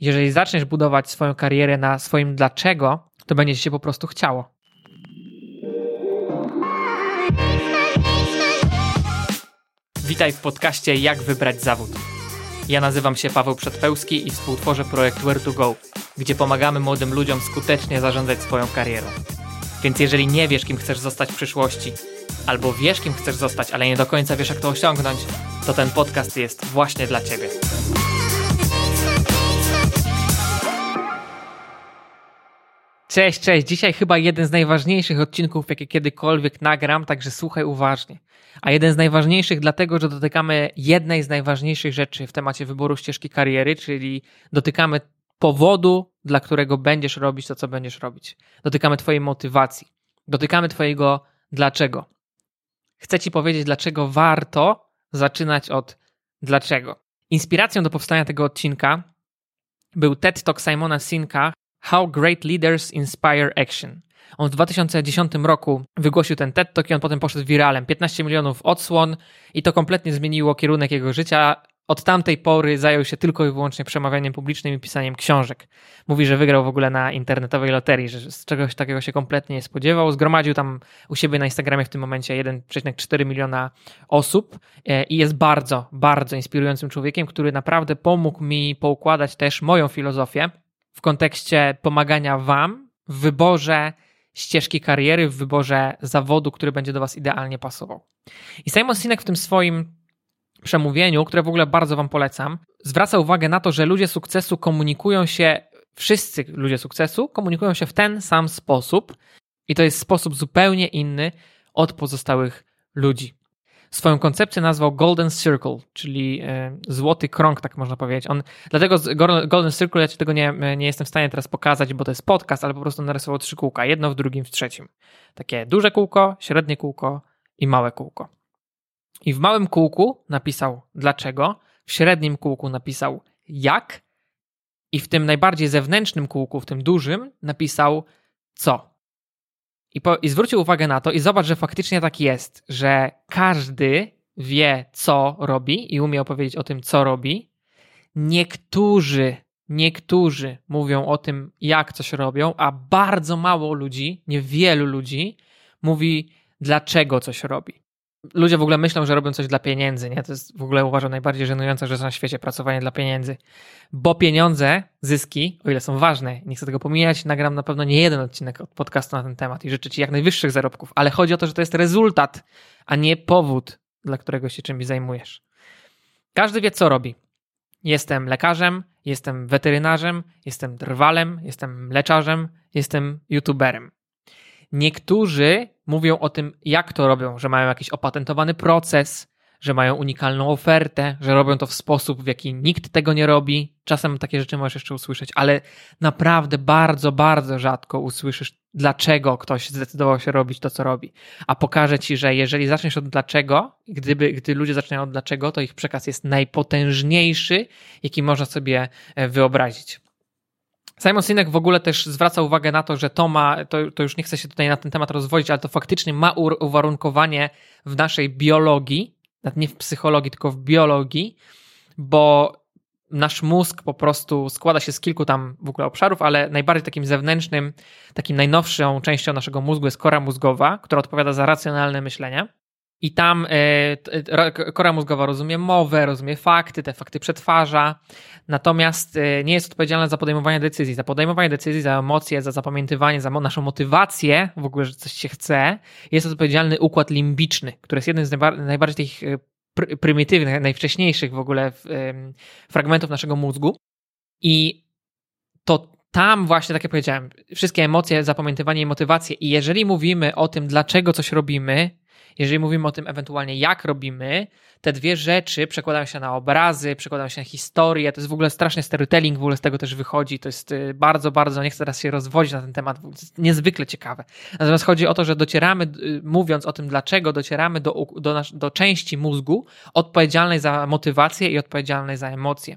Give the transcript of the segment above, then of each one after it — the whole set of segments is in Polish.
Jeżeli zaczniesz budować swoją karierę na swoim dlaczego, to będzie ci się po prostu chciało. Witaj w podcaście Jak wybrać zawód. Ja nazywam się Paweł Przedpełski i współtworzę projekt Where to Go, gdzie pomagamy młodym ludziom skutecznie zarządzać swoją karierą. Więc jeżeli nie wiesz, kim chcesz zostać w przyszłości, albo wiesz, kim chcesz zostać, ale nie do końca wiesz, jak to osiągnąć, to ten podcast jest właśnie dla Ciebie. Cześć, cześć. Dzisiaj chyba jeden z najważniejszych odcinków, jakie kiedykolwiek nagram, także słuchaj uważnie. A jeden z najważniejszych dlatego, że dotykamy jednej z najważniejszych rzeczy w temacie wyboru ścieżki kariery, czyli dotykamy powodu, dla którego będziesz robić to, co będziesz robić. Dotykamy Twojej motywacji. Dotykamy Twojego dlaczego. Chcę Ci powiedzieć, dlaczego warto zaczynać od dlaczego. Inspiracją do powstania tego odcinka był TED Talk Simona Sinka How Great Leaders Inspire Action. On w 2010 roku wygłosił ten TED Talk i on potem poszedł wiralem. 15 milionów odsłon i to kompletnie zmieniło kierunek jego życia. Od tamtej pory zajął się tylko i wyłącznie przemawianiem publicznym i pisaniem książek. Mówi, że wygrał w ogóle na internetowej loterii, że z czegoś takiego się kompletnie nie spodziewał. Zgromadził tam u siebie na Instagramie w tym momencie 1,4 miliona osób e, i jest bardzo, bardzo inspirującym człowiekiem, który naprawdę pomógł mi poukładać też moją filozofię w kontekście pomagania Wam w wyborze ścieżki kariery, w wyborze zawodu, który będzie do Was idealnie pasował. I Simon Sinek w tym swoim przemówieniu, które w ogóle bardzo Wam polecam, zwraca uwagę na to, że ludzie sukcesu komunikują się, wszyscy ludzie sukcesu komunikują się w ten sam sposób i to jest sposób zupełnie inny od pozostałych ludzi. Swoją koncepcję nazwał Golden Circle, czyli e, złoty krąg, tak można powiedzieć. On, dlatego Golden Circle, ja ci tego nie, nie jestem w stanie teraz pokazać, bo to jest podcast, ale po prostu narysował trzy kółka, jedno w drugim, w trzecim. Takie duże kółko, średnie kółko i małe kółko. I w małym kółku napisał dlaczego, w średnim kółku napisał jak i w tym najbardziej zewnętrznym kółku, w tym dużym, napisał co. I, po, I zwrócił uwagę na to i zobacz, że faktycznie tak jest, że każdy wie, co robi i umie opowiedzieć o tym, co robi. Niektórzy, niektórzy mówią o tym, jak coś robią, a bardzo mało ludzi, niewielu ludzi mówi, dlaczego coś robi ludzie w ogóle myślą, że robią coś dla pieniędzy, nie? To jest w ogóle uważam najbardziej żenująca rzecz na świecie, pracowanie dla pieniędzy. Bo pieniądze, zyski, o ile są ważne, nie chcę tego pomijać, nagram na pewno nie jeden odcinek od podcastu na ten temat i życzę Ci jak najwyższych zarobków, ale chodzi o to, że to jest rezultat, a nie powód, dla którego się czymś zajmujesz. Każdy wie, co robi. Jestem lekarzem, jestem weterynarzem, jestem drwalem, jestem mleczarzem, jestem youtuberem. Niektórzy mówią o tym, jak to robią, że mają jakiś opatentowany proces, że mają unikalną ofertę, że robią to w sposób, w jaki nikt tego nie robi. Czasem takie rzeczy możesz jeszcze usłyszeć, ale naprawdę bardzo, bardzo rzadko usłyszysz, dlaczego ktoś zdecydował się robić to, co robi. A pokażę ci, że jeżeli zaczniesz od dlaczego, gdyby, gdy ludzie zaczynają od dlaczego, to ich przekaz jest najpotężniejszy, jaki można sobie e, wyobrazić. Simon Sinek w ogóle też zwraca uwagę na to, że to ma, to, to już nie chcę się tutaj na ten temat rozwodzić, ale to faktycznie ma uwarunkowanie w naszej biologii, nie w psychologii, tylko w biologii, bo nasz mózg po prostu składa się z kilku tam w ogóle obszarów, ale najbardziej takim zewnętrznym, takim najnowszą częścią naszego mózgu jest kora mózgowa, która odpowiada za racjonalne myślenie. I tam e, kora mózgowa rozumie mowę, rozumie fakty, te fakty przetwarza, natomiast e, nie jest odpowiedzialna za podejmowanie decyzji. Za podejmowanie decyzji, za emocje, za zapamiętywanie, za naszą motywację, w ogóle, że coś się chce, jest odpowiedzialny układ limbiczny, który jest jednym z najbardziej tych e, prymitywnych, najwcześniejszych w ogóle fragmentów naszego mózgu. I to tam właśnie, tak jak powiedziałem, wszystkie emocje, zapamiętywanie i motywacje. I jeżeli mówimy o tym, dlaczego coś robimy, jeżeli mówimy o tym ewentualnie, jak robimy, te dwie rzeczy przekładają się na obrazy, przekładają się na historię. To jest w ogóle strasznie storytelling, w ogóle z tego też wychodzi. To jest y, bardzo, bardzo, nie chcę teraz się rozwodzić na ten temat, niezwykle ciekawe. Natomiast chodzi o to, że docieramy, y, mówiąc o tym, dlaczego docieramy do, do, do części mózgu odpowiedzialnej za motywację i odpowiedzialnej za emocje.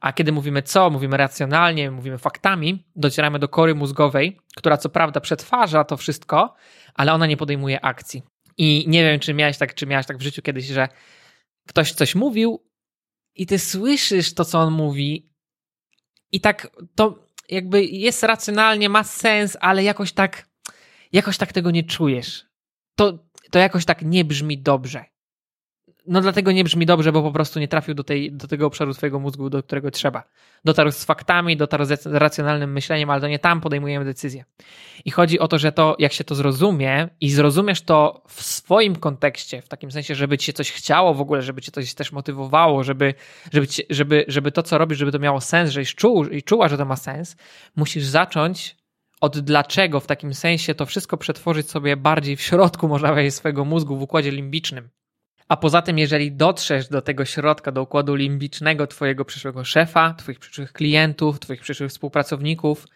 A kiedy mówimy co, mówimy racjonalnie, mówimy faktami, docieramy do kory mózgowej, która co prawda przetwarza to wszystko, ale ona nie podejmuje akcji. I nie wiem, czy miałeś tak, czy miałeś tak w życiu kiedyś, że ktoś coś mówił i ty słyszysz to, co on mówi, I tak to jakby jest racjonalnie, ma sens, ale jakoś tak, jakoś tak tego nie czujesz. To, to jakoś tak nie brzmi dobrze no dlatego nie brzmi dobrze, bo po prostu nie trafił do, tej, do tego obszaru twojego mózgu, do którego trzeba. Dotarł z faktami, dotarł z racjonalnym myśleniem, ale to nie tam podejmujemy decyzje. I chodzi o to, że to, jak się to zrozumie i zrozumiesz to w swoim kontekście, w takim sensie, żeby ci się coś chciało w ogóle, żeby cię coś też motywowało, żeby, żeby, ci, żeby, żeby to, co robisz, żeby to miało sens, żebyś czuł i czuła, że to ma sens, musisz zacząć od dlaczego w takim sensie to wszystko przetworzyć sobie bardziej w środku, można powiedzieć, swojego mózgu, w układzie limbicznym. A poza tym, jeżeli dotrzesz do tego środka, do układu limbicznego Twojego przyszłego szefa, Twoich przyszłych klientów, Twoich przyszłych współpracowników,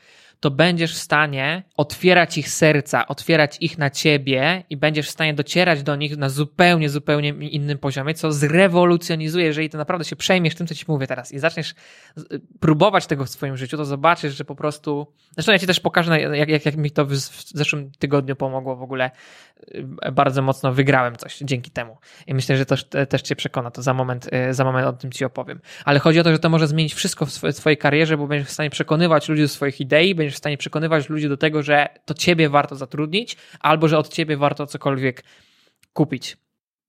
to będziesz w stanie otwierać ich serca, otwierać ich na ciebie i będziesz w stanie docierać do nich na zupełnie, zupełnie innym poziomie, co zrewolucjonizuje, jeżeli to naprawdę się przejmiesz tym, co ci mówię teraz i zaczniesz próbować tego w swoim życiu, to zobaczysz, że po prostu. Zresztą ja ci też pokażę, jak, jak, jak mi to w, w zeszłym tygodniu pomogło w ogóle. Y, bardzo mocno wygrałem coś dzięki temu. I myślę, że to też cię przekona. To za moment, y, za moment o tym ci opowiem. Ale chodzi o to, że to może zmienić wszystko w swojej karierze, bo będziesz w stanie przekonywać ludzi do swoich idei, będziesz w stanie przekonywać ludzi do tego, że to ciebie warto zatrudnić, albo że od ciebie warto cokolwiek kupić.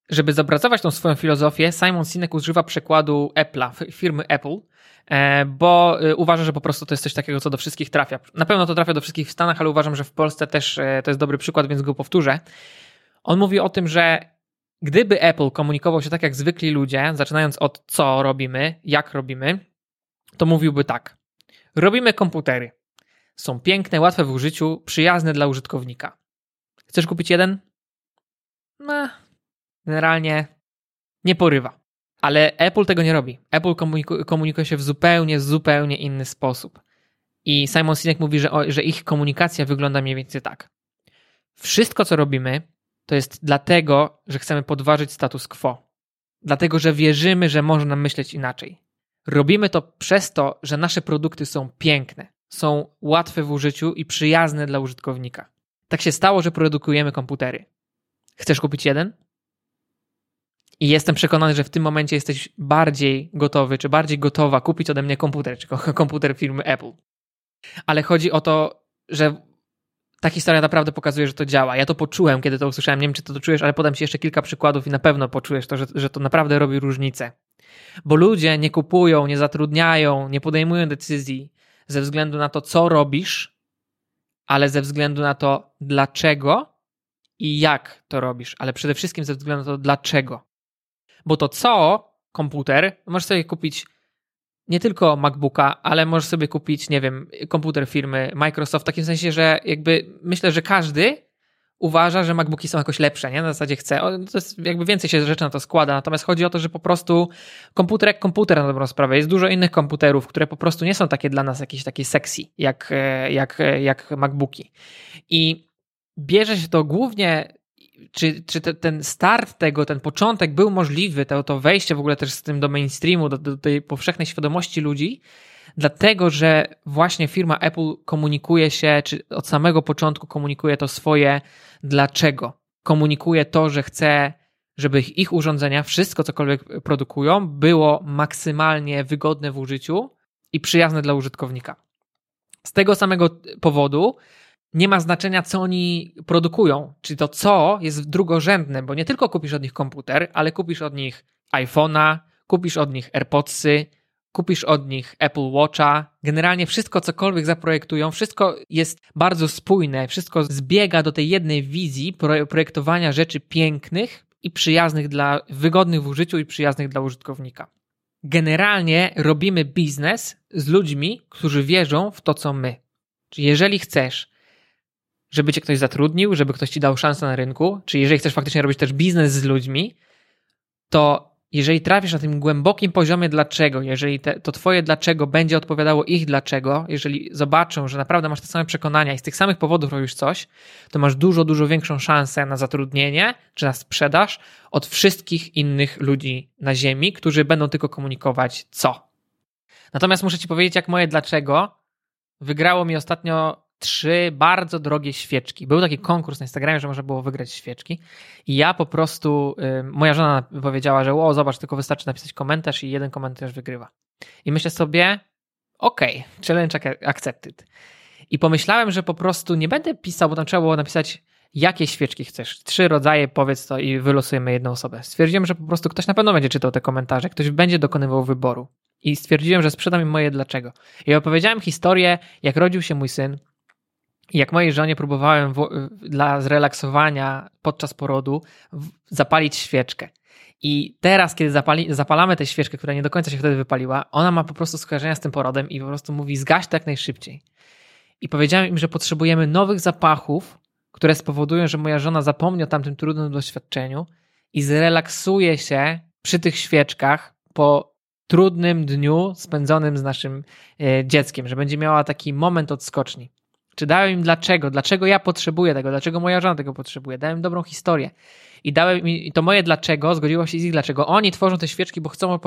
Żeby zobrazować tą swoją filozofię, Simon Sinek używa przykładu Apple'a, firmy Apple, e, bo e, uważa, że po prostu to jest coś takiego, co do wszystkich trafia. Na pewno to trafia do wszystkich w Stanach, ale uważam, że w Polsce też e, to jest dobry przykład, więc go powtórzę. On mówi o tym, że gdyby Apple komunikował się tak jak zwykli ludzie, zaczynając od co robimy, jak robimy, to mówiłby tak. Robimy komputery. Są piękne, łatwe w użyciu, przyjazne dla użytkownika. Chcesz kupić jeden? No, generalnie nie porywa. Ale Apple tego nie robi. Apple komuniku komunikuje się w zupełnie, zupełnie inny sposób. I Simon Sinek mówi, że, że ich komunikacja wygląda mniej więcej tak. Wszystko, co robimy, to jest dlatego, że chcemy podważyć status quo. Dlatego, że wierzymy, że można myśleć inaczej. Robimy to przez to, że nasze produkty są piękne są łatwe w użyciu i przyjazne dla użytkownika. Tak się stało, że produkujemy komputery. Chcesz kupić jeden? I jestem przekonany, że w tym momencie jesteś bardziej gotowy, czy bardziej gotowa kupić ode mnie komputer, czy komputer firmy Apple. Ale chodzi o to, że ta historia naprawdę pokazuje, że to działa. Ja to poczułem, kiedy to usłyszałem. Nie wiem, czy to czujesz, ale podam ci jeszcze kilka przykładów i na pewno poczujesz to, że, że to naprawdę robi różnicę. Bo ludzie nie kupują, nie zatrudniają, nie podejmują decyzji ze względu na to, co robisz, ale ze względu na to, dlaczego i jak to robisz, ale przede wszystkim ze względu na to, dlaczego. Bo to co, komputer, możesz sobie kupić nie tylko MacBooka, ale możesz sobie kupić, nie wiem, komputer firmy Microsoft, w takim sensie, że jakby myślę, że każdy uważa, że MacBooki są jakoś lepsze, nie? Na zasadzie chce. To jest jakby więcej się rzeczy na to składa. Natomiast chodzi o to, że po prostu komputer jak komputer na dobrą sprawę. Jest dużo innych komputerów, które po prostu nie są takie dla nas jakieś takie sexy, jak, e, jak, e, jak MacBooki. I bierze się to głównie czy, czy te, ten start tego, ten początek był możliwy, to, to wejście w ogóle też z tym do mainstreamu, do, do tej powszechnej świadomości ludzi, dlatego że właśnie firma Apple komunikuje się, czy od samego początku komunikuje to swoje dlaczego. Komunikuje to, że chce, żeby ich urządzenia, wszystko cokolwiek produkują, było maksymalnie wygodne w użyciu i przyjazne dla użytkownika. Z tego samego powodu nie ma znaczenia, co oni produkują, czyli to co jest drugorzędne, bo nie tylko kupisz od nich komputer, ale kupisz od nich iPhone'a, kupisz od nich AirPodsy, kupisz od nich Apple Watcha, generalnie wszystko, cokolwiek zaprojektują, wszystko jest bardzo spójne, wszystko zbiega do tej jednej wizji projektowania rzeczy pięknych i przyjaznych dla, wygodnych w użyciu i przyjaznych dla użytkownika. Generalnie robimy biznes z ludźmi, którzy wierzą w to, co my. Czyli jeżeli chcesz, żeby cię ktoś zatrudnił, żeby ktoś ci dał szansę na rynku, czy jeżeli chcesz faktycznie robić też biznes z ludźmi, to jeżeli trafisz na tym głębokim poziomie dlaczego, jeżeli te, to twoje dlaczego będzie odpowiadało ich dlaczego, jeżeli zobaczą, że naprawdę masz te same przekonania i z tych samych powodów robisz coś, to masz dużo, dużo większą szansę na zatrudnienie czy na sprzedaż od wszystkich innych ludzi na ziemi, którzy będą tylko komunikować co. Natomiast muszę ci powiedzieć, jak moje dlaczego wygrało mi ostatnio trzy bardzo drogie świeczki. Był taki konkurs na Instagramie, że można było wygrać świeczki. I ja po prostu, moja żona powiedziała, że o, zobacz, tylko wystarczy napisać komentarz i jeden komentarz wygrywa. I myślę sobie, okej, okay, challenge accepted. I pomyślałem, że po prostu nie będę pisał, bo tam trzeba było napisać, jakie świeczki chcesz. Trzy rodzaje, powiedz to i wylosujemy jedną osobę. Stwierdziłem, że po prostu ktoś na pewno będzie czytał te komentarze, ktoś będzie dokonywał wyboru. I stwierdziłem, że sprzedam im moje dlaczego. I opowiedziałem historię, jak rodził się mój syn, jak mojej żonie próbowałem dla zrelaksowania podczas porodu zapalić świeczkę. I teraz, kiedy zapali, zapalamy tę świeczkę, która nie do końca się wtedy wypaliła, ona ma po prostu skojarzenia z tym porodem i po prostu mówi zgaś to jak najszybciej. I powiedziałem im, że potrzebujemy nowych zapachów, które spowodują, że moja żona zapomni o tamtym trudnym doświadczeniu i zrelaksuje się przy tych świeczkach po trudnym dniu spędzonym z naszym e, dzieckiem, że będzie miała taki moment odskoczni. Czy dałem im dlaczego? Dlaczego ja potrzebuję tego? Dlaczego moja żona tego potrzebuje? Dałem dobrą historię i dałem mi to moje dlaczego, zgodziło się z ich dlaczego. Oni tworzą te świeczki, bo chcą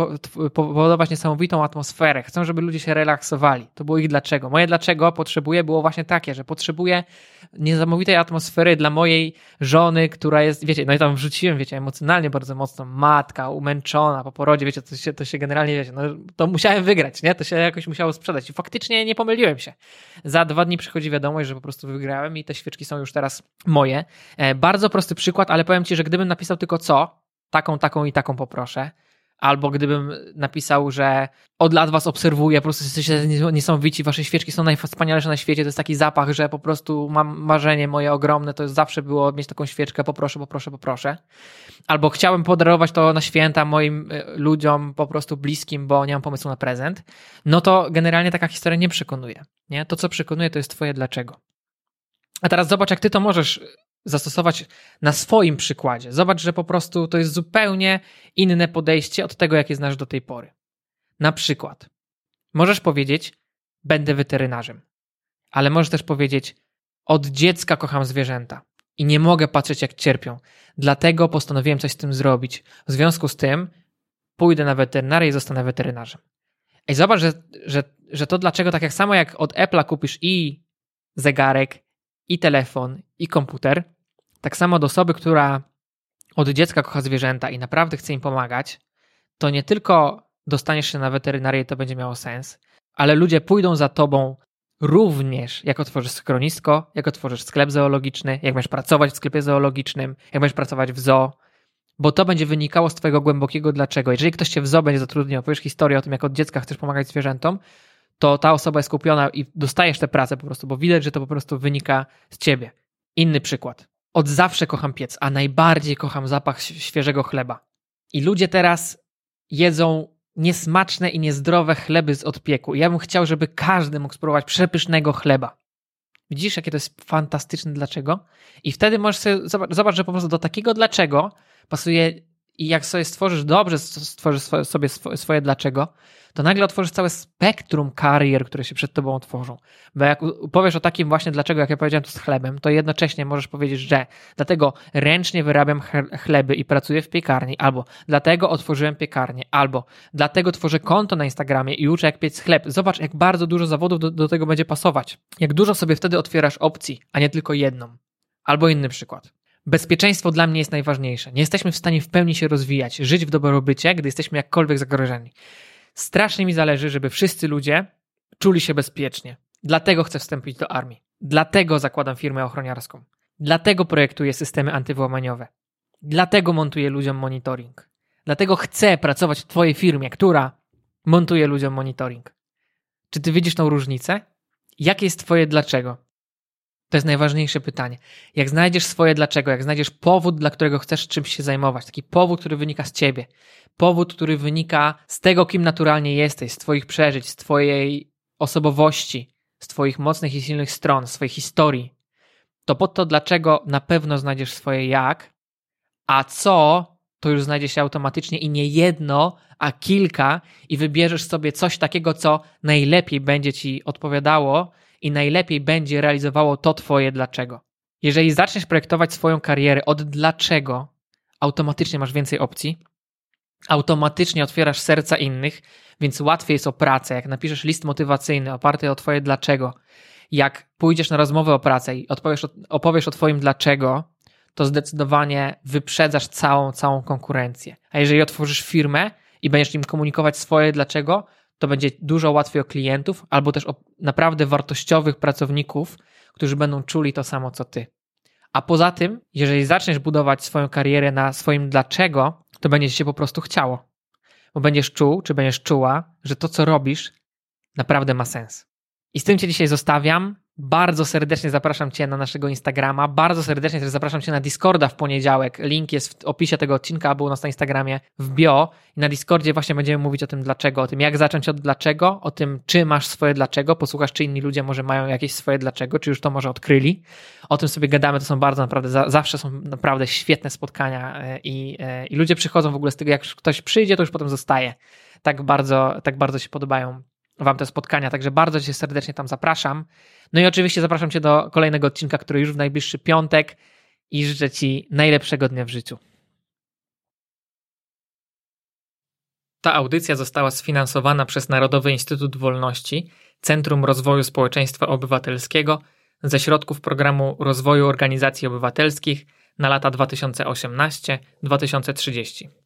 powodować niesamowitą atmosferę, chcą, żeby ludzie się relaksowali. To było ich dlaczego. Moje dlaczego potrzebuję było właśnie takie, że potrzebuję niesamowitej atmosfery dla mojej żony, która jest, wiecie, no i tam wrzuciłem, wiecie, emocjonalnie bardzo mocno, matka, umęczona po porodzie, wiecie, to się, to się generalnie, wiecie, no to musiałem wygrać, nie? To się jakoś musiało sprzedać i faktycznie nie pomyliłem się. Za dwa dni przychodzi wiadomość, że po prostu wygrałem i te świeczki są już teraz moje. E, bardzo prosty przykład, ale powiem Ci, że gdybym napisał tylko co, taką, taką i taką poproszę, albo gdybym napisał, że od lat was obserwuję, po prostu jesteście niesamowici, wasze świeczki są najwspanialsze na świecie, to jest taki zapach, że po prostu mam marzenie moje ogromne, to jest zawsze było mieć taką świeczkę, poproszę, poproszę, poproszę. Albo chciałbym podarować to na święta moim e, ludziom po prostu bliskim, bo nie mam pomysłu na prezent, no to generalnie taka historia nie przekonuje. Nie? To, co przekonuje, to jest twoje dlaczego. A teraz zobacz, jak ty to możesz zastosować na swoim przykładzie. Zobacz, że po prostu to jest zupełnie inne podejście od tego, jakie znasz do tej pory. Na przykład, możesz powiedzieć, będę weterynarzem, ale możesz też powiedzieć, od dziecka kocham zwierzęta i nie mogę patrzeć, jak cierpią. Dlatego postanowiłem coś z tym zrobić. W związku z tym pójdę na weterynarię i zostanę weterynarzem. I zobacz, że, że, że to dlaczego tak jak samo jak od Apple'a kupisz i zegarek, i telefon, i komputer, tak samo do osoby, która od dziecka kocha zwierzęta i naprawdę chce im pomagać, to nie tylko dostaniesz się na weterynarię, to będzie miało sens, ale ludzie pójdą za tobą również, jak otworzysz schronisko, jak otworzysz sklep zoologiczny, jak będziesz pracować w sklepie zoologicznym, jak będziesz pracować w zoo, bo to będzie wynikało z twojego głębokiego dlaczego. Jeżeli ktoś cię w zoo będzie zatrudniał, powiesz historię o tym, jak od dziecka chcesz pomagać zwierzętom, to ta osoba jest kupiona i dostajesz tę pracę po prostu, bo widać, że to po prostu wynika z ciebie. Inny przykład. Od zawsze kocham piec, a najbardziej kocham zapach świeżego chleba. I ludzie teraz jedzą niesmaczne i niezdrowe chleby z odpieku. Ja bym chciał, żeby każdy mógł spróbować przepysznego chleba. Widzisz, jakie to jest fantastyczne dlaczego? I wtedy możesz sobie, zobacz, zobacz, że po prostu do takiego dlaczego pasuje i jak sobie stworzysz dobrze, stworzysz sobie swoje dlaczego, to nagle otworzysz całe spektrum karier, które się przed tobą otworzą. Bo jak powiesz o takim właśnie dlaczego, jak ja powiedziałem to z chlebem, to jednocześnie możesz powiedzieć, że dlatego ręcznie wyrabiam chleby i pracuję w piekarni, albo dlatego otworzyłem piekarnię, albo dlatego tworzę konto na Instagramie i uczę jak piec chleb. Zobacz, jak bardzo dużo zawodów do, do tego będzie pasować. Jak dużo sobie wtedy otwierasz opcji, a nie tylko jedną. Albo inny przykład. Bezpieczeństwo dla mnie jest najważniejsze. Nie jesteśmy w stanie w pełni się rozwijać, żyć w dobrobycie, gdy jesteśmy jakkolwiek zagrożeni. Strasznie mi zależy, żeby wszyscy ludzie czuli się bezpiecznie. Dlatego chcę wstąpić do armii. Dlatego zakładam firmę ochroniarską. Dlatego projektuję systemy antywłamaniowe. Dlatego montuję ludziom monitoring. Dlatego chcę pracować w Twojej firmie, która montuje ludziom monitoring. Czy Ty widzisz tą różnicę? Jakie jest Twoje dlaczego? To jest najważniejsze pytanie. Jak znajdziesz swoje dlaczego, jak znajdziesz powód, dla którego chcesz czymś się zajmować, taki powód, który wynika z ciebie, powód, który wynika z tego, kim naturalnie jesteś, z twoich przeżyć, z twojej osobowości, z twoich mocnych i silnych stron, z swojej historii, to pod to dlaczego na pewno znajdziesz swoje jak, a co to już znajdzie się automatycznie i nie jedno, a kilka i wybierzesz sobie coś takiego, co najlepiej będzie ci odpowiadało i najlepiej będzie realizowało to Twoje dlaczego. Jeżeli zaczniesz projektować swoją karierę od dlaczego, automatycznie masz więcej opcji, automatycznie otwierasz serca innych, więc łatwiej jest o pracę. Jak napiszesz list motywacyjny oparty o Twoje dlaczego, jak pójdziesz na rozmowę o pracę i odpowiesz, opowiesz o Twoim dlaczego, to zdecydowanie wyprzedzasz całą, całą konkurencję. A jeżeli otworzysz firmę i będziesz im komunikować swoje dlaczego, to będzie dużo łatwiej o klientów, albo też o naprawdę wartościowych pracowników, którzy będą czuli to samo co ty. A poza tym, jeżeli zaczniesz budować swoją karierę na swoim dlaczego, to będzie się po prostu chciało. Bo będziesz czuł, czy będziesz czuła, że to, co robisz, naprawdę ma sens. I z tym Cię dzisiaj zostawiam. Bardzo serdecznie zapraszam Cię na naszego Instagrama. Bardzo serdecznie też zapraszam Cię na Discorda w poniedziałek. Link jest w opisie tego odcinka, albo u nas na Instagramie w bio. I na Discordzie właśnie będziemy mówić o tym dlaczego, o tym jak zacząć od dlaczego, o tym czy masz swoje dlaczego. Posłuchasz, czy inni ludzie może mają jakieś swoje dlaczego, czy już to może odkryli. O tym sobie gadamy, to są bardzo naprawdę, zawsze są naprawdę świetne spotkania e, i, e, i ludzie przychodzą w ogóle z tego, jak ktoś przyjdzie, to już potem zostaje. Tak bardzo, tak bardzo się podobają Wam te spotkania, także bardzo Cię serdecznie tam zapraszam. No i oczywiście zapraszam Cię do kolejnego odcinka, który już w najbliższy piątek i życzę Ci najlepszego dnia w życiu. Ta audycja została sfinansowana przez Narodowy Instytut Wolności, Centrum Rozwoju Społeczeństwa Obywatelskiego ze środków programu Rozwoju Organizacji Obywatelskich na lata 2018-2030.